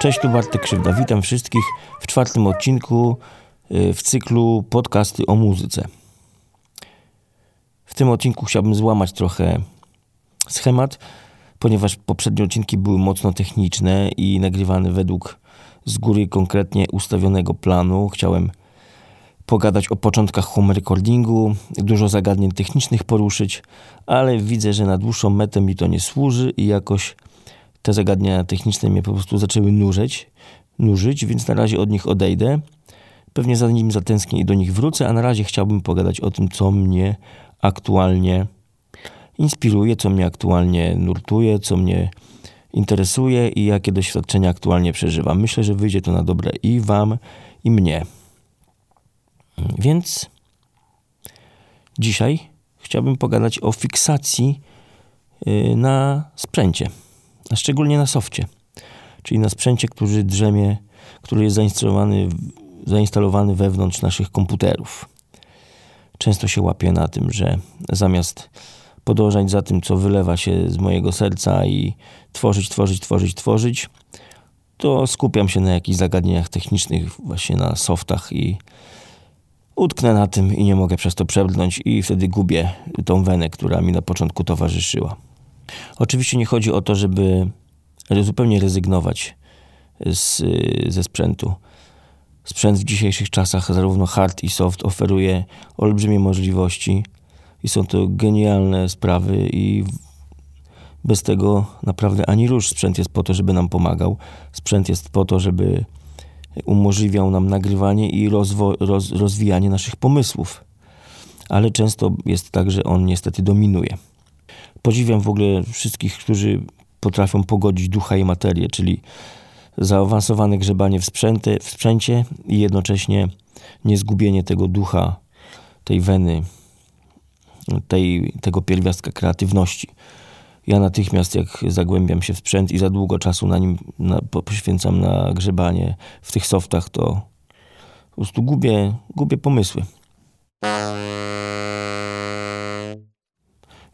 Cześć, tu Bartek Krzywda. Witam wszystkich w czwartym odcinku y, w cyklu podcasty o muzyce. W tym odcinku chciałbym złamać trochę schemat, ponieważ poprzednie odcinki były mocno techniczne i nagrywane według z góry konkretnie ustawionego planu. Chciałem pogadać o początkach home recordingu, dużo zagadnień technicznych poruszyć, ale widzę, że na dłuższą metę mi to nie służy i jakoś te zagadnienia techniczne mnie po prostu zaczęły nużyć, nużyć, więc na razie od nich odejdę. Pewnie za nim zatęsknię i do nich wrócę, a na razie chciałbym pogadać o tym, co mnie aktualnie inspiruje, co mnie aktualnie nurtuje, co mnie interesuje i jakie doświadczenia aktualnie przeżywam. Myślę, że wyjdzie to na dobre i Wam, i mnie. Więc dzisiaj chciałbym pogadać o fiksacji y, na sprzęcie a szczególnie na softie, czyli na sprzęcie, który drzemie, który jest zainstalowany, zainstalowany wewnątrz naszych komputerów. Często się łapię na tym, że zamiast podążać za tym, co wylewa się z mojego serca i tworzyć, tworzyć, tworzyć, tworzyć, to skupiam się na jakichś zagadnieniach technicznych, właśnie na softach i utknę na tym i nie mogę przez to przebrnąć i wtedy gubię tą wenę, która mi na początku towarzyszyła. Oczywiście nie chodzi o to, żeby zupełnie rezygnować z, ze sprzętu. Sprzęt w dzisiejszych czasach, zarówno hard i soft, oferuje olbrzymie możliwości i są to genialne sprawy i bez tego naprawdę ani rusz. Sprzęt jest po to, żeby nam pomagał. Sprzęt jest po to, żeby umożliwiał nam nagrywanie i rozwo- roz- rozwijanie naszych pomysłów. Ale często jest tak, że on niestety dominuje. Podziwiam w ogóle wszystkich, którzy potrafią pogodzić ducha i materię, czyli zaawansowane grzebanie w, sprzęty, w sprzęcie i jednocześnie niezgubienie tego ducha, tej weny, tej, tego pierwiastka kreatywności. Ja natychmiast, jak zagłębiam się w sprzęt i za długo czasu na nim na, poświęcam na grzebanie w tych softach, to po prostu gubię, gubię pomysły.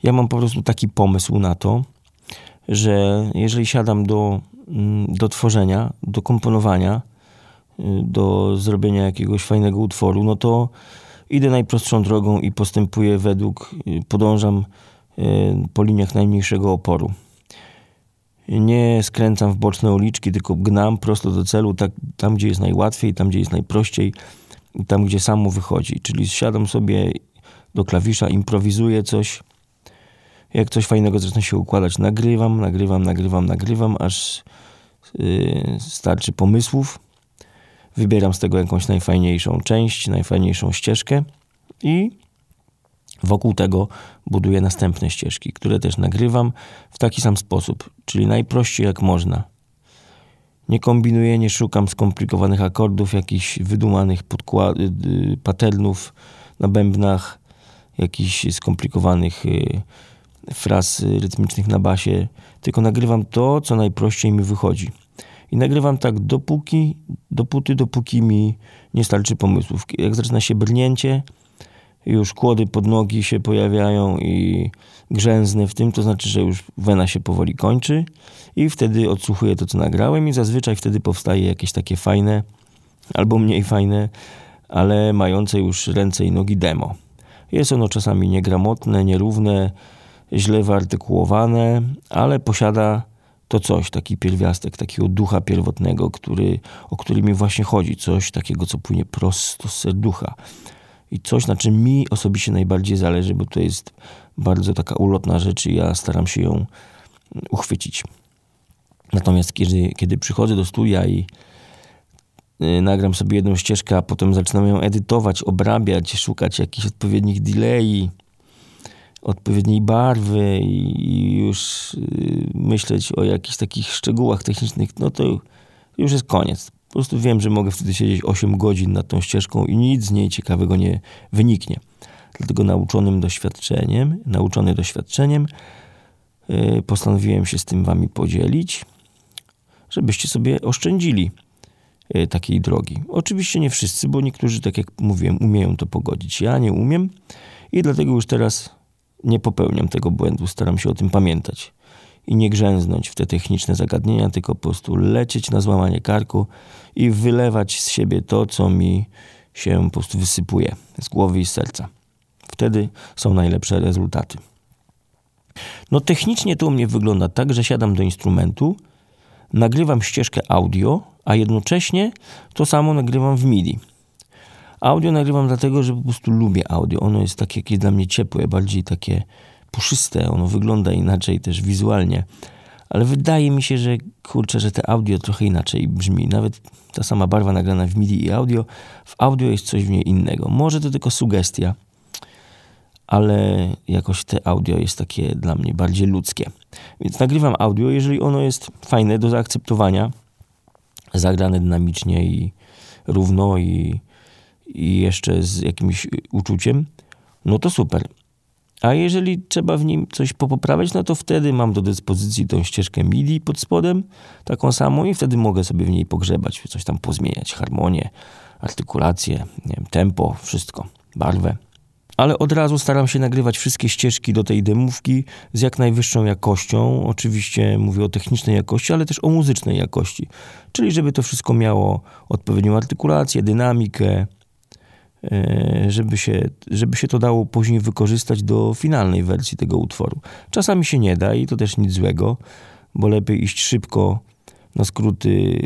Ja mam po prostu taki pomysł na to, że jeżeli siadam do, mm, do tworzenia, do komponowania, y, do zrobienia jakiegoś fajnego utworu, no to idę najprostszą drogą i postępuję według, y, podążam y, po liniach najmniejszego oporu. Nie skręcam w boczne uliczki, tylko gnam prosto do celu, tak, tam gdzie jest najłatwiej, tam gdzie jest najprościej, tam gdzie samo wychodzi. Czyli siadam sobie do klawisza, improwizuję coś, jak coś fajnego zaczyna się układać, nagrywam, nagrywam, nagrywam, nagrywam, aż yy, starczy pomysłów. Wybieram z tego jakąś najfajniejszą część, najfajniejszą ścieżkę i wokół tego buduję następne ścieżki, które też nagrywam w taki sam sposób, czyli najprościej jak można. Nie kombinuję, nie szukam skomplikowanych akordów, jakichś wydumanych podkład- yy, patternów na bębnach, jakichś skomplikowanych yy, fraz rytmicznych na basie, tylko nagrywam to, co najprościej mi wychodzi. I nagrywam tak dopóki, dopóty, dopóki mi nie starczy pomysłów. Jak zaczyna się brnięcie, już kłody pod nogi się pojawiają i grzęznę w tym, to znaczy, że już wena się powoli kończy i wtedy odsłuchuję to, co nagrałem i zazwyczaj wtedy powstaje jakieś takie fajne albo mniej fajne, ale mające już ręce i nogi demo. Jest ono czasami niegramotne, nierówne, źle wyartykułowane, ale posiada to coś, taki pierwiastek, takiego ducha pierwotnego, który, o który mi właśnie chodzi. Coś takiego, co płynie prosto z serducha. I coś, na czym mi osobiście najbardziej zależy, bo to jest bardzo taka ulotna rzecz i ja staram się ją uchwycić. Natomiast kiedy, kiedy przychodzę do studia i y, nagram sobie jedną ścieżkę, a potem zaczynam ją edytować, obrabiać, szukać jakichś odpowiednich delay, odpowiedniej barwy i już y, myśleć o jakichś takich szczegółach technicznych, no to już jest koniec. Po prostu wiem, że mogę wtedy siedzieć 8 godzin nad tą ścieżką i nic z niej ciekawego nie wyniknie. Dlatego nauczonym doświadczeniem, nauczony doświadczeniem, y, postanowiłem się z tym wami podzielić, żebyście sobie oszczędzili y, takiej drogi. Oczywiście nie wszyscy, bo niektórzy, tak jak mówiłem, umieją to pogodzić. Ja nie umiem i dlatego już teraz nie popełniam tego błędu, staram się o tym pamiętać. i nie grzęznąć w te techniczne zagadnienia, tylko po prostu lecieć na złamanie karku i wylewać z siebie to, co mi się po prostu wysypuje z głowy i z serca. Wtedy są najlepsze rezultaty. No technicznie to u mnie wygląda tak, że siadam do instrumentu, nagrywam ścieżkę audio, a jednocześnie to samo nagrywam w MIDI. Audio nagrywam dlatego, że po prostu lubię audio. Ono jest takie jakieś dla mnie ciepłe, bardziej takie puszyste. Ono wygląda inaczej też wizualnie. Ale wydaje mi się, że kurczę, że te audio trochę inaczej brzmi. Nawet ta sama barwa nagrana w MIDI i audio, w audio jest coś w niej innego. Może to tylko sugestia, ale jakoś te audio jest takie dla mnie bardziej ludzkie. Więc nagrywam audio, jeżeli ono jest fajne do zaakceptowania, zagrane dynamicznie i równo i, i jeszcze z jakimś uczuciem, no to super. A jeżeli trzeba w nim coś popoprawiać, no to wtedy mam do dyspozycji tą ścieżkę MIDI pod spodem, taką samą i wtedy mogę sobie w niej pogrzebać, coś tam pozmieniać, harmonię, artykulację, wiem, tempo, wszystko, barwę ale od razu staram się nagrywać wszystkie ścieżki do tej demówki z jak najwyższą jakością. Oczywiście mówię o technicznej jakości, ale też o muzycznej jakości. Czyli żeby to wszystko miało odpowiednią artykulację, dynamikę, żeby się, żeby się to dało później wykorzystać do finalnej wersji tego utworu. Czasami się nie da i to też nic złego, bo lepiej iść szybko na skróty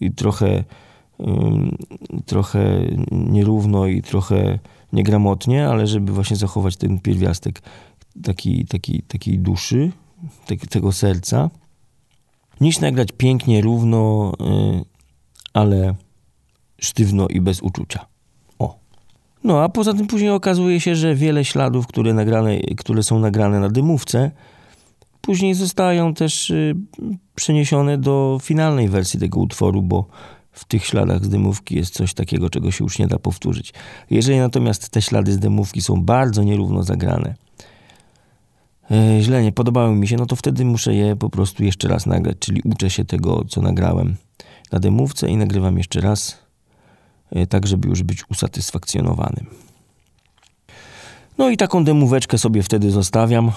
i trochę, trochę nierówno i trochę niegramotnie, ale żeby właśnie zachować ten pierwiastek taki, taki, takiej duszy, tego serca, niż nagrać pięknie, równo, yy, ale sztywno i bez uczucia. No a poza tym później okazuje się, że wiele śladów, które, nagrane, które są nagrane na dymówce, później zostają też yy, przeniesione do finalnej wersji tego utworu, bo w tych śladach z dymówki jest coś takiego, czego się już nie da powtórzyć. Jeżeli natomiast te ślady z dymówki są bardzo nierówno zagrane, e, źle nie podobały mi się, no to wtedy muszę je po prostu jeszcze raz nagrać, czyli uczę się tego, co nagrałem na dymówce i nagrywam jeszcze raz, tak żeby już być usatysfakcjonowanym. No i taką demóweczkę sobie wtedy zostawiam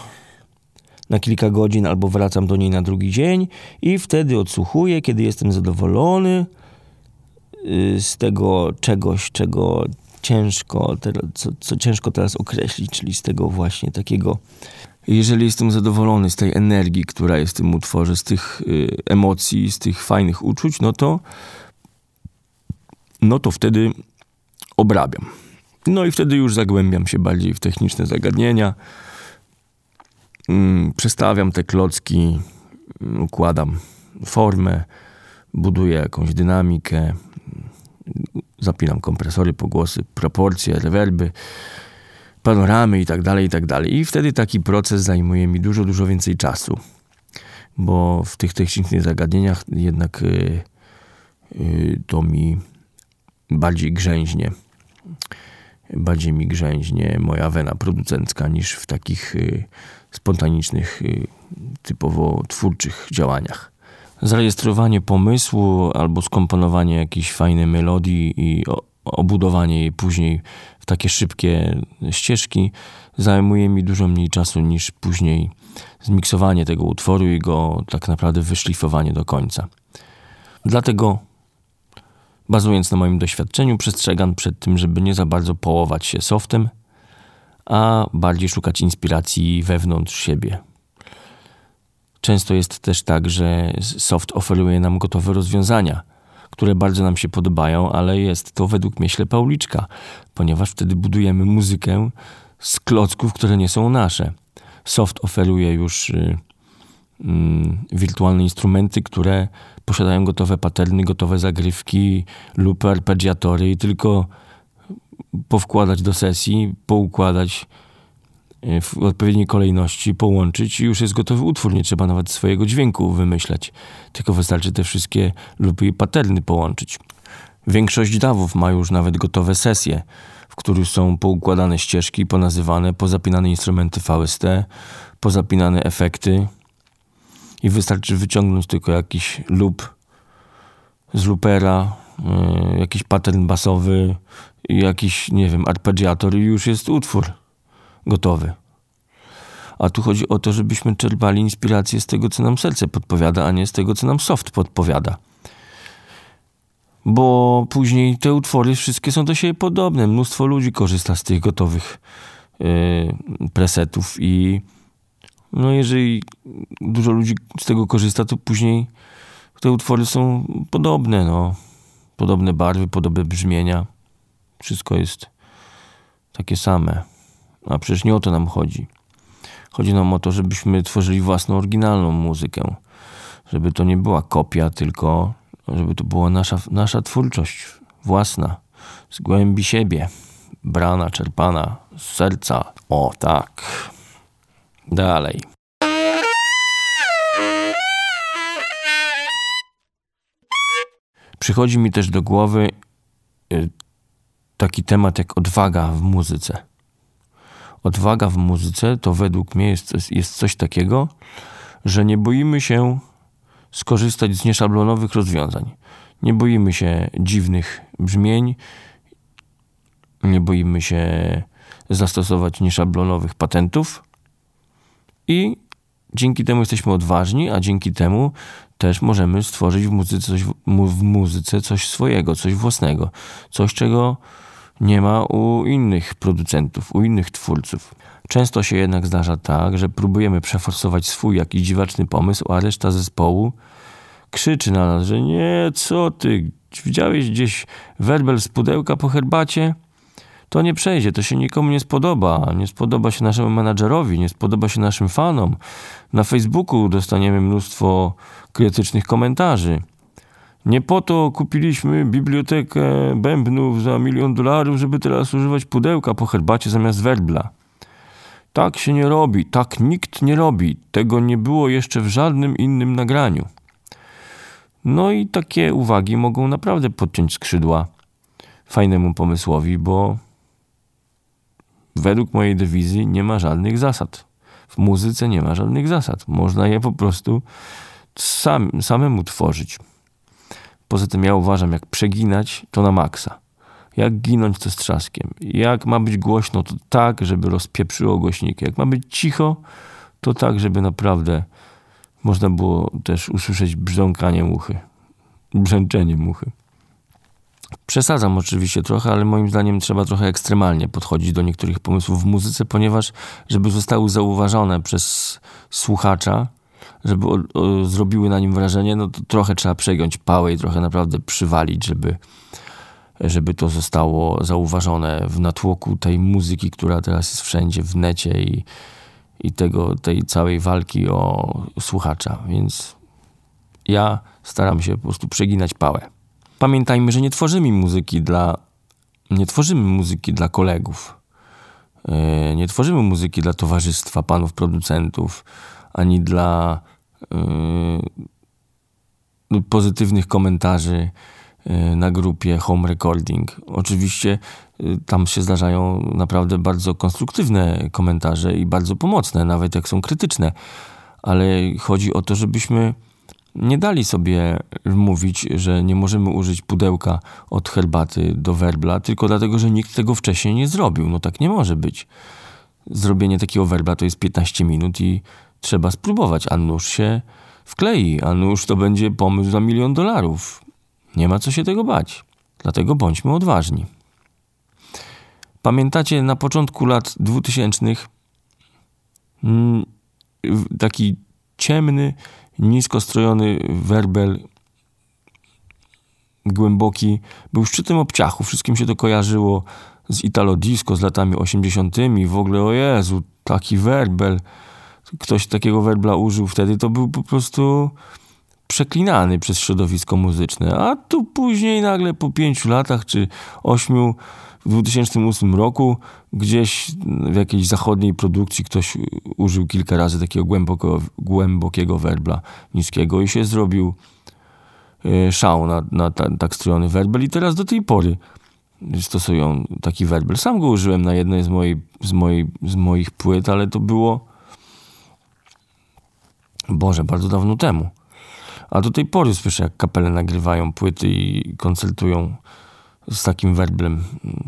na kilka godzin albo wracam do niej na drugi dzień i wtedy odsłuchuję, kiedy jestem zadowolony, Y, z tego czegoś, czego ciężko, co, co ciężko teraz określić, czyli z tego właśnie takiego jeżeli jestem zadowolony z tej energii, która jest w tym utworze, z tych y, emocji, z tych fajnych uczuć, no to no to wtedy obrabiam. No i wtedy już zagłębiam się bardziej w techniczne zagadnienia. Mm, przestawiam te klocki, układam formę, buduję jakąś dynamikę, zapinam kompresory, pogłosy, proporcje, rewerby, panoramy i tak dalej, i tak dalej. I wtedy taki proces zajmuje mi dużo, dużo więcej czasu, bo w tych technicznych zagadnieniach jednak yy, yy, to mi bardziej grzęźnie, bardziej mi grzęźnie moja wena producencka niż w takich yy, spontanicznych, y, typowo twórczych działaniach zarejestrowanie pomysłu albo skomponowanie jakiejś fajnej melodii i obudowanie jej później w takie szybkie ścieżki zajmuje mi dużo mniej czasu niż później zmiksowanie tego utworu i go tak naprawdę wyszlifowanie do końca. Dlatego, bazując na moim doświadczeniu, przestrzegam przed tym, żeby nie za bardzo połować się softem, a bardziej szukać inspiracji wewnątrz siebie. Często jest też tak, że soft oferuje nam gotowe rozwiązania, które bardzo nam się podobają, ale jest to według mnie ślepa uliczka, ponieważ wtedy budujemy muzykę z klocków, które nie są nasze. Soft oferuje już y, wirtualne instrumenty, które posiadają gotowe paterny, gotowe zagrywki lub arpeggiatory i tylko powkładać do sesji, poukładać E, w odpowiedniej kolejności połączyć i już jest gotowy utwór. Nie trzeba nawet swojego dźwięku wymyśleć, tylko wystarczy te wszystkie i paterny połączyć. Większość dawów ma już nawet gotowe sesje, w których są poukładane ścieżki, ponazywane, pozapinane instrumenty VST, pozapinane efekty i wystarczy wyciągnąć tylko jakiś loop z loopera, yy, jakiś pattern basowy, jakiś, nie wiem, arpeggiator i już jest utwór gotowy. A tu chodzi o to, żebyśmy czerpali inspirację z tego, co nam serce podpowiada, a nie z tego, co nam soft podpowiada. Bo później te utwory wszystkie są do siebie podobne. Mnóstwo ludzi korzysta z tych gotowych yy, presetów i no jeżeli dużo ludzi z tego korzysta, to później te utwory są podobne, no. Podobne barwy, podobne brzmienia. Wszystko jest takie same. A przecież nie o to nam chodzi. Chodzi nam o to, żebyśmy tworzyli własną, oryginalną muzykę. Żeby to nie była kopia, tylko żeby to była nasza, nasza twórczość własna, z głębi siebie, brana, czerpana z serca. O tak. Dalej. Przychodzi mi też do głowy y, taki temat jak odwaga w muzyce. Odwaga w muzyce to według mnie jest, jest coś takiego, że nie boimy się skorzystać z nieszablonowych rozwiązań. Nie boimy się dziwnych brzmień, nie boimy się zastosować nieszablonowych patentów i dzięki temu jesteśmy odważni, a dzięki temu też możemy stworzyć w muzyce coś, w muzyce coś swojego, coś własnego, coś czego nie ma u innych producentów, u innych twórców. Często się jednak zdarza tak, że próbujemy przeforsować swój jakiś dziwaczny pomysł, a reszta zespołu krzyczy na nas, że nie, co ty, widziałeś gdzieś werbel z pudełka po herbacie? To nie przejdzie, to się nikomu nie spodoba. Nie spodoba się naszemu menadżerowi, nie spodoba się naszym fanom. Na Facebooku dostaniemy mnóstwo krytycznych komentarzy. Nie po to kupiliśmy bibliotekę bębnów za milion dolarów, żeby teraz używać pudełka po herbacie zamiast werbla. Tak się nie robi, tak nikt nie robi. Tego nie było jeszcze w żadnym innym nagraniu. No i takie uwagi mogą naprawdę podciąć skrzydła fajnemu pomysłowi, bo według mojej dywizji nie ma żadnych zasad. W muzyce nie ma żadnych zasad. Można je po prostu sam, samemu tworzyć. Poza tym ja uważam, jak przeginać, to na maksa. Jak ginąć, to z trzaskiem. Jak ma być głośno, to tak, żeby rozpieprzyło głośniki. Jak ma być cicho, to tak, żeby naprawdę można było też usłyszeć brzdąkanie muchy, brzęczenie muchy. Przesadzam oczywiście trochę, ale moim zdaniem trzeba trochę ekstremalnie podchodzić do niektórych pomysłów w muzyce, ponieważ żeby zostały zauważone przez słuchacza, żeby o, o, zrobiły na nim wrażenie, no to trochę trzeba przegiąć pałę i trochę naprawdę przywalić, żeby, żeby to zostało zauważone w natłoku tej muzyki, która teraz jest wszędzie w necie i, i tego, tej całej walki o słuchacza. Więc ja staram się po prostu przeginać pałę. Pamiętajmy, że nie tworzymy muzyki dla nie tworzymy muzyki dla kolegów. E, nie tworzymy muzyki dla towarzystwa panów producentów, ani dla yy, pozytywnych komentarzy yy, na grupie Home Recording. Oczywiście tam się zdarzają naprawdę bardzo konstruktywne komentarze i bardzo pomocne, nawet jak są krytyczne, ale chodzi o to, żebyśmy nie dali sobie mówić, że nie możemy użyć pudełka od herbaty do werbla, tylko dlatego, że nikt tego wcześniej nie zrobił. No tak nie może być. Zrobienie takiego werbla to jest 15 minut i trzeba spróbować, a nóż się wklei, a nóż to będzie pomysł za milion dolarów. Nie ma co się tego bać. Dlatego bądźmy odważni. Pamiętacie na początku lat 2000 mm, taki ciemny, nisko strojony werbel głęboki był szczytem obciachu. Wszystkim się to kojarzyło z Italo Disco z latami 80. W ogóle, o Jezu, taki werbel ktoś takiego werbla użył wtedy, to był po prostu przeklinany przez środowisko muzyczne. A tu później nagle po pięciu latach czy ośmiu w 2008 roku gdzieś w jakiejś zachodniej produkcji ktoś użył kilka razy takiego głęboko, głębokiego werbla niskiego i się zrobił e, szał na, na ta, tak strojony werbel i teraz do tej pory stosują taki werbel. Sam go użyłem na jednej z, mojej, z, mojej, z moich płyt, ale to było Boże, bardzo dawno temu. A do tej pory słyszę, jak kapele nagrywają płyty i koncertują z takim werblem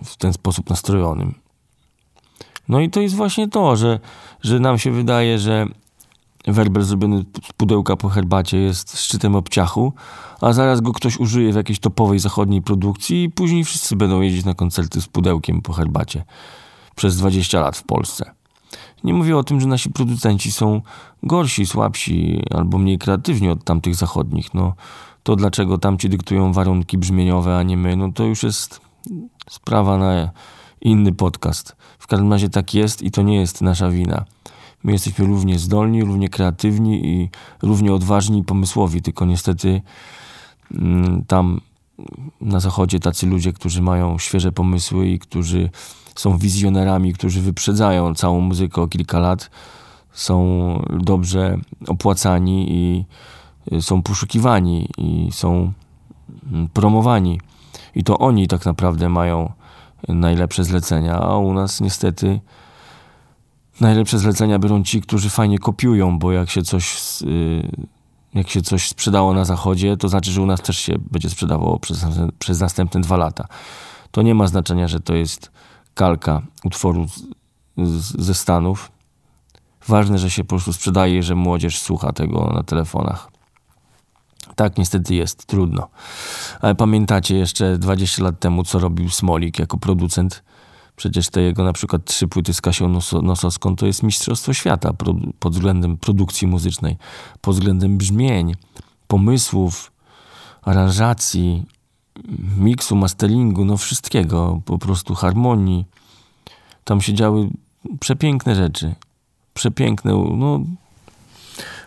w ten sposób nastrojonym. No i to jest właśnie to, że, że nam się wydaje, że werbel zrobiony z pudełka po herbacie jest szczytem obciachu, a zaraz go ktoś użyje w jakiejś topowej zachodniej produkcji i później wszyscy będą jeździć na koncerty z pudełkiem po herbacie przez 20 lat w Polsce. Nie mówię o tym, że nasi producenci są gorsi, słabsi albo mniej kreatywni od tamtych zachodnich. No, to dlaczego tamci dyktują warunki brzmieniowe, a nie my, no to już jest sprawa na inny podcast. W każdym razie tak jest i to nie jest nasza wina. My jesteśmy równie zdolni, równie kreatywni i równie odważni i pomysłowi, tylko niestety mm, tam na zachodzie tacy ludzie, którzy mają świeże pomysły i którzy są wizjonerami, którzy wyprzedzają całą muzykę o kilka lat, są dobrze opłacani i y, są poszukiwani i są mm, promowani. I to oni tak naprawdę mają najlepsze zlecenia, a u nas niestety najlepsze zlecenia biorą ci, którzy fajnie kopiują, bo jak się coś, y, jak się coś sprzedało na zachodzie, to znaczy, że u nas też się będzie sprzedawało przez, przez następne dwa lata. To nie ma znaczenia, że to jest kalka utworu z, z, ze Stanów. Ważne, że się po prostu sprzedaje, że młodzież słucha tego na telefonach. Tak niestety jest, trudno. Ale pamiętacie jeszcze 20 lat temu, co robił Smolik jako producent? Przecież te jego na przykład trzy płyty z Kasią Nosowską to jest mistrzostwo świata pod względem produkcji muzycznej, pod względem brzmień, pomysłów, aranżacji, miksu, masteringu, no wszystkiego, po prostu harmonii. Tam się działy przepiękne rzeczy. Przepiękne, no...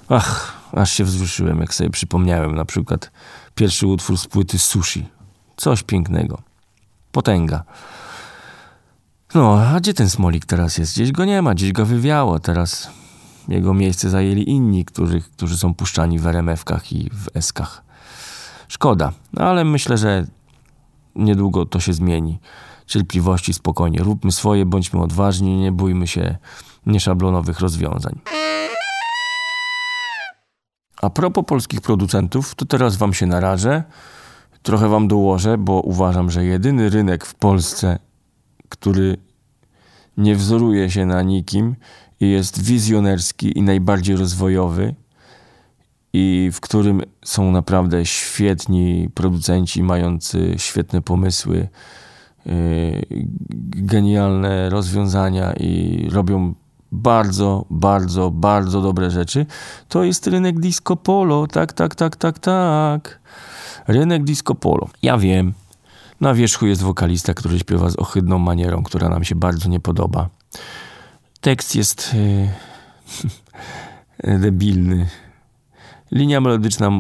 Ach, aż się wzruszyłem, jak sobie przypomniałem na przykład pierwszy utwór z płyty Sushi. Coś pięknego. Potęga. No, a gdzie ten Smolik teraz jest? Gdzieś go nie ma, gdzieś go wywiało. Teraz jego miejsce zajęli inni, którzy, którzy są puszczani w RMF-kach i w S-kach. Szkoda, no ale myślę, że niedługo to się zmieni. Cierpliwości, spokojnie. Róbmy swoje, bądźmy odważni, nie bójmy się nieszablonowych rozwiązań. A propos polskich producentów, to teraz wam się narażę. Trochę wam dołożę, bo uważam, że jedyny rynek w Polsce, który nie wzoruje się na nikim i jest wizjonerski i najbardziej rozwojowy, i w którym są naprawdę świetni producenci mający świetne pomysły, yy, genialne rozwiązania i robią bardzo, bardzo, bardzo dobre rzeczy, to jest rynek disco polo. Tak, tak, tak, tak, tak. Rynek disco polo. Ja wiem, na wierzchu jest wokalista, który śpiewa z ohydną manierą, która nam się bardzo nie podoba. Tekst jest yy, debilny Linia melodyczna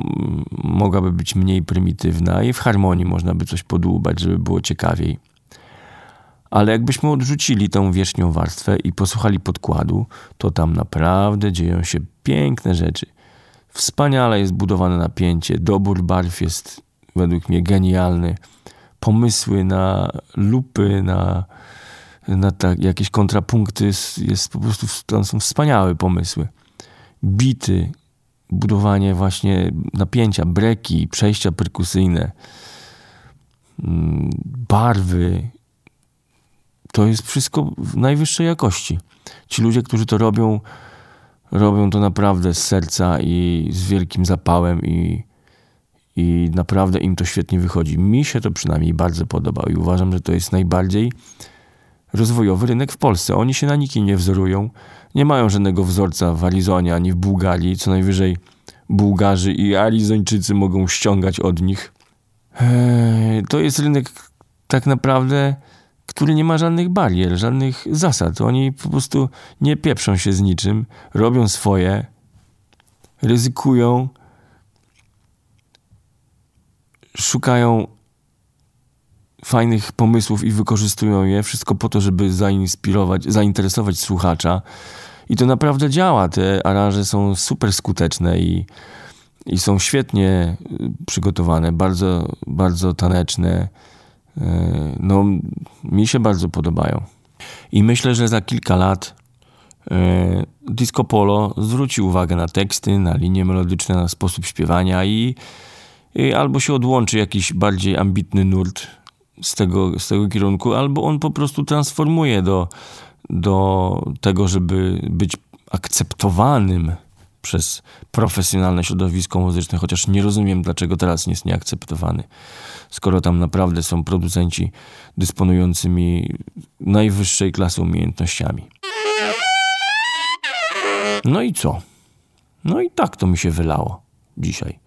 mogłaby być mniej prymitywna i w harmonii można by coś podłubać, żeby było ciekawiej. Ale jakbyśmy odrzucili tą wierzchnią warstwę i posłuchali podkładu, to tam naprawdę dzieją się piękne rzeczy. Wspaniale jest budowane napięcie, dobór barw jest według mnie genialny. Pomysły na lupy, na, na tak, jakieś kontrapunkty jest, jest po prostu, są wspaniałe pomysły. Bity, budowanie właśnie napięcia, breki, przejścia perkusyjne, mm, barwy. To jest wszystko w najwyższej jakości. Ci ludzie, którzy to robią, robią to naprawdę z serca i z wielkim zapałem i, i naprawdę im to świetnie wychodzi. Mi się to przynajmniej bardzo podoba i uważam, że to jest najbardziej rozwojowy rynek w Polsce. Oni się na nikim nie wzorują, nie mają żadnego wzorca w Arizonie ani w Bułgarii, co najwyżej Bułgarzy i Arizończycy mogą ściągać od nich. Eee, to jest rynek tak naprawdę, który nie ma żadnych barier, żadnych zasad. Oni po prostu nie pieprzą się z niczym, robią swoje, ryzykują, szukają fajnych pomysłów i wykorzystują je. Wszystko po to, żeby zainspirować, zainteresować słuchacza. I to naprawdę działa. Te aranże są super skuteczne i, i są świetnie y, przygotowane, bardzo, bardzo taneczne. Y, no, mi się bardzo podobają. I myślę, że za kilka lat y, Disco Polo zwróci uwagę na teksty, na linie melodyczne, na sposób śpiewania i albo się odłączy jakiś bardziej ambitny nurt z tego, z tego kierunku, albo on po prostu transformuje do, do tego, żeby być akceptowanym przez profesjonalne środowisko muzyczne, chociaż nie rozumiem, dlaczego teraz nie jest nieakceptowany, skoro tam naprawdę są producenci dysponującymi najwyższej klasy umiejętnościami. No i co? No i tak to mi się wylało dzisiaj.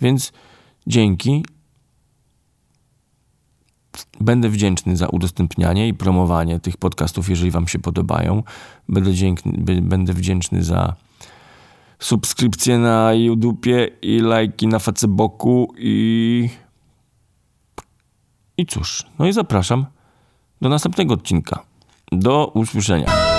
Więc dzięki. Będę wdzięczny za udostępnianie i promowanie tych podcastów, jeżeli Wam się podobają. Będę, dziękny, będę wdzięczny za subskrypcje na YouTubie i lajki na Facebooku i... I cóż, no i zapraszam do następnego odcinka. Do usłyszenia.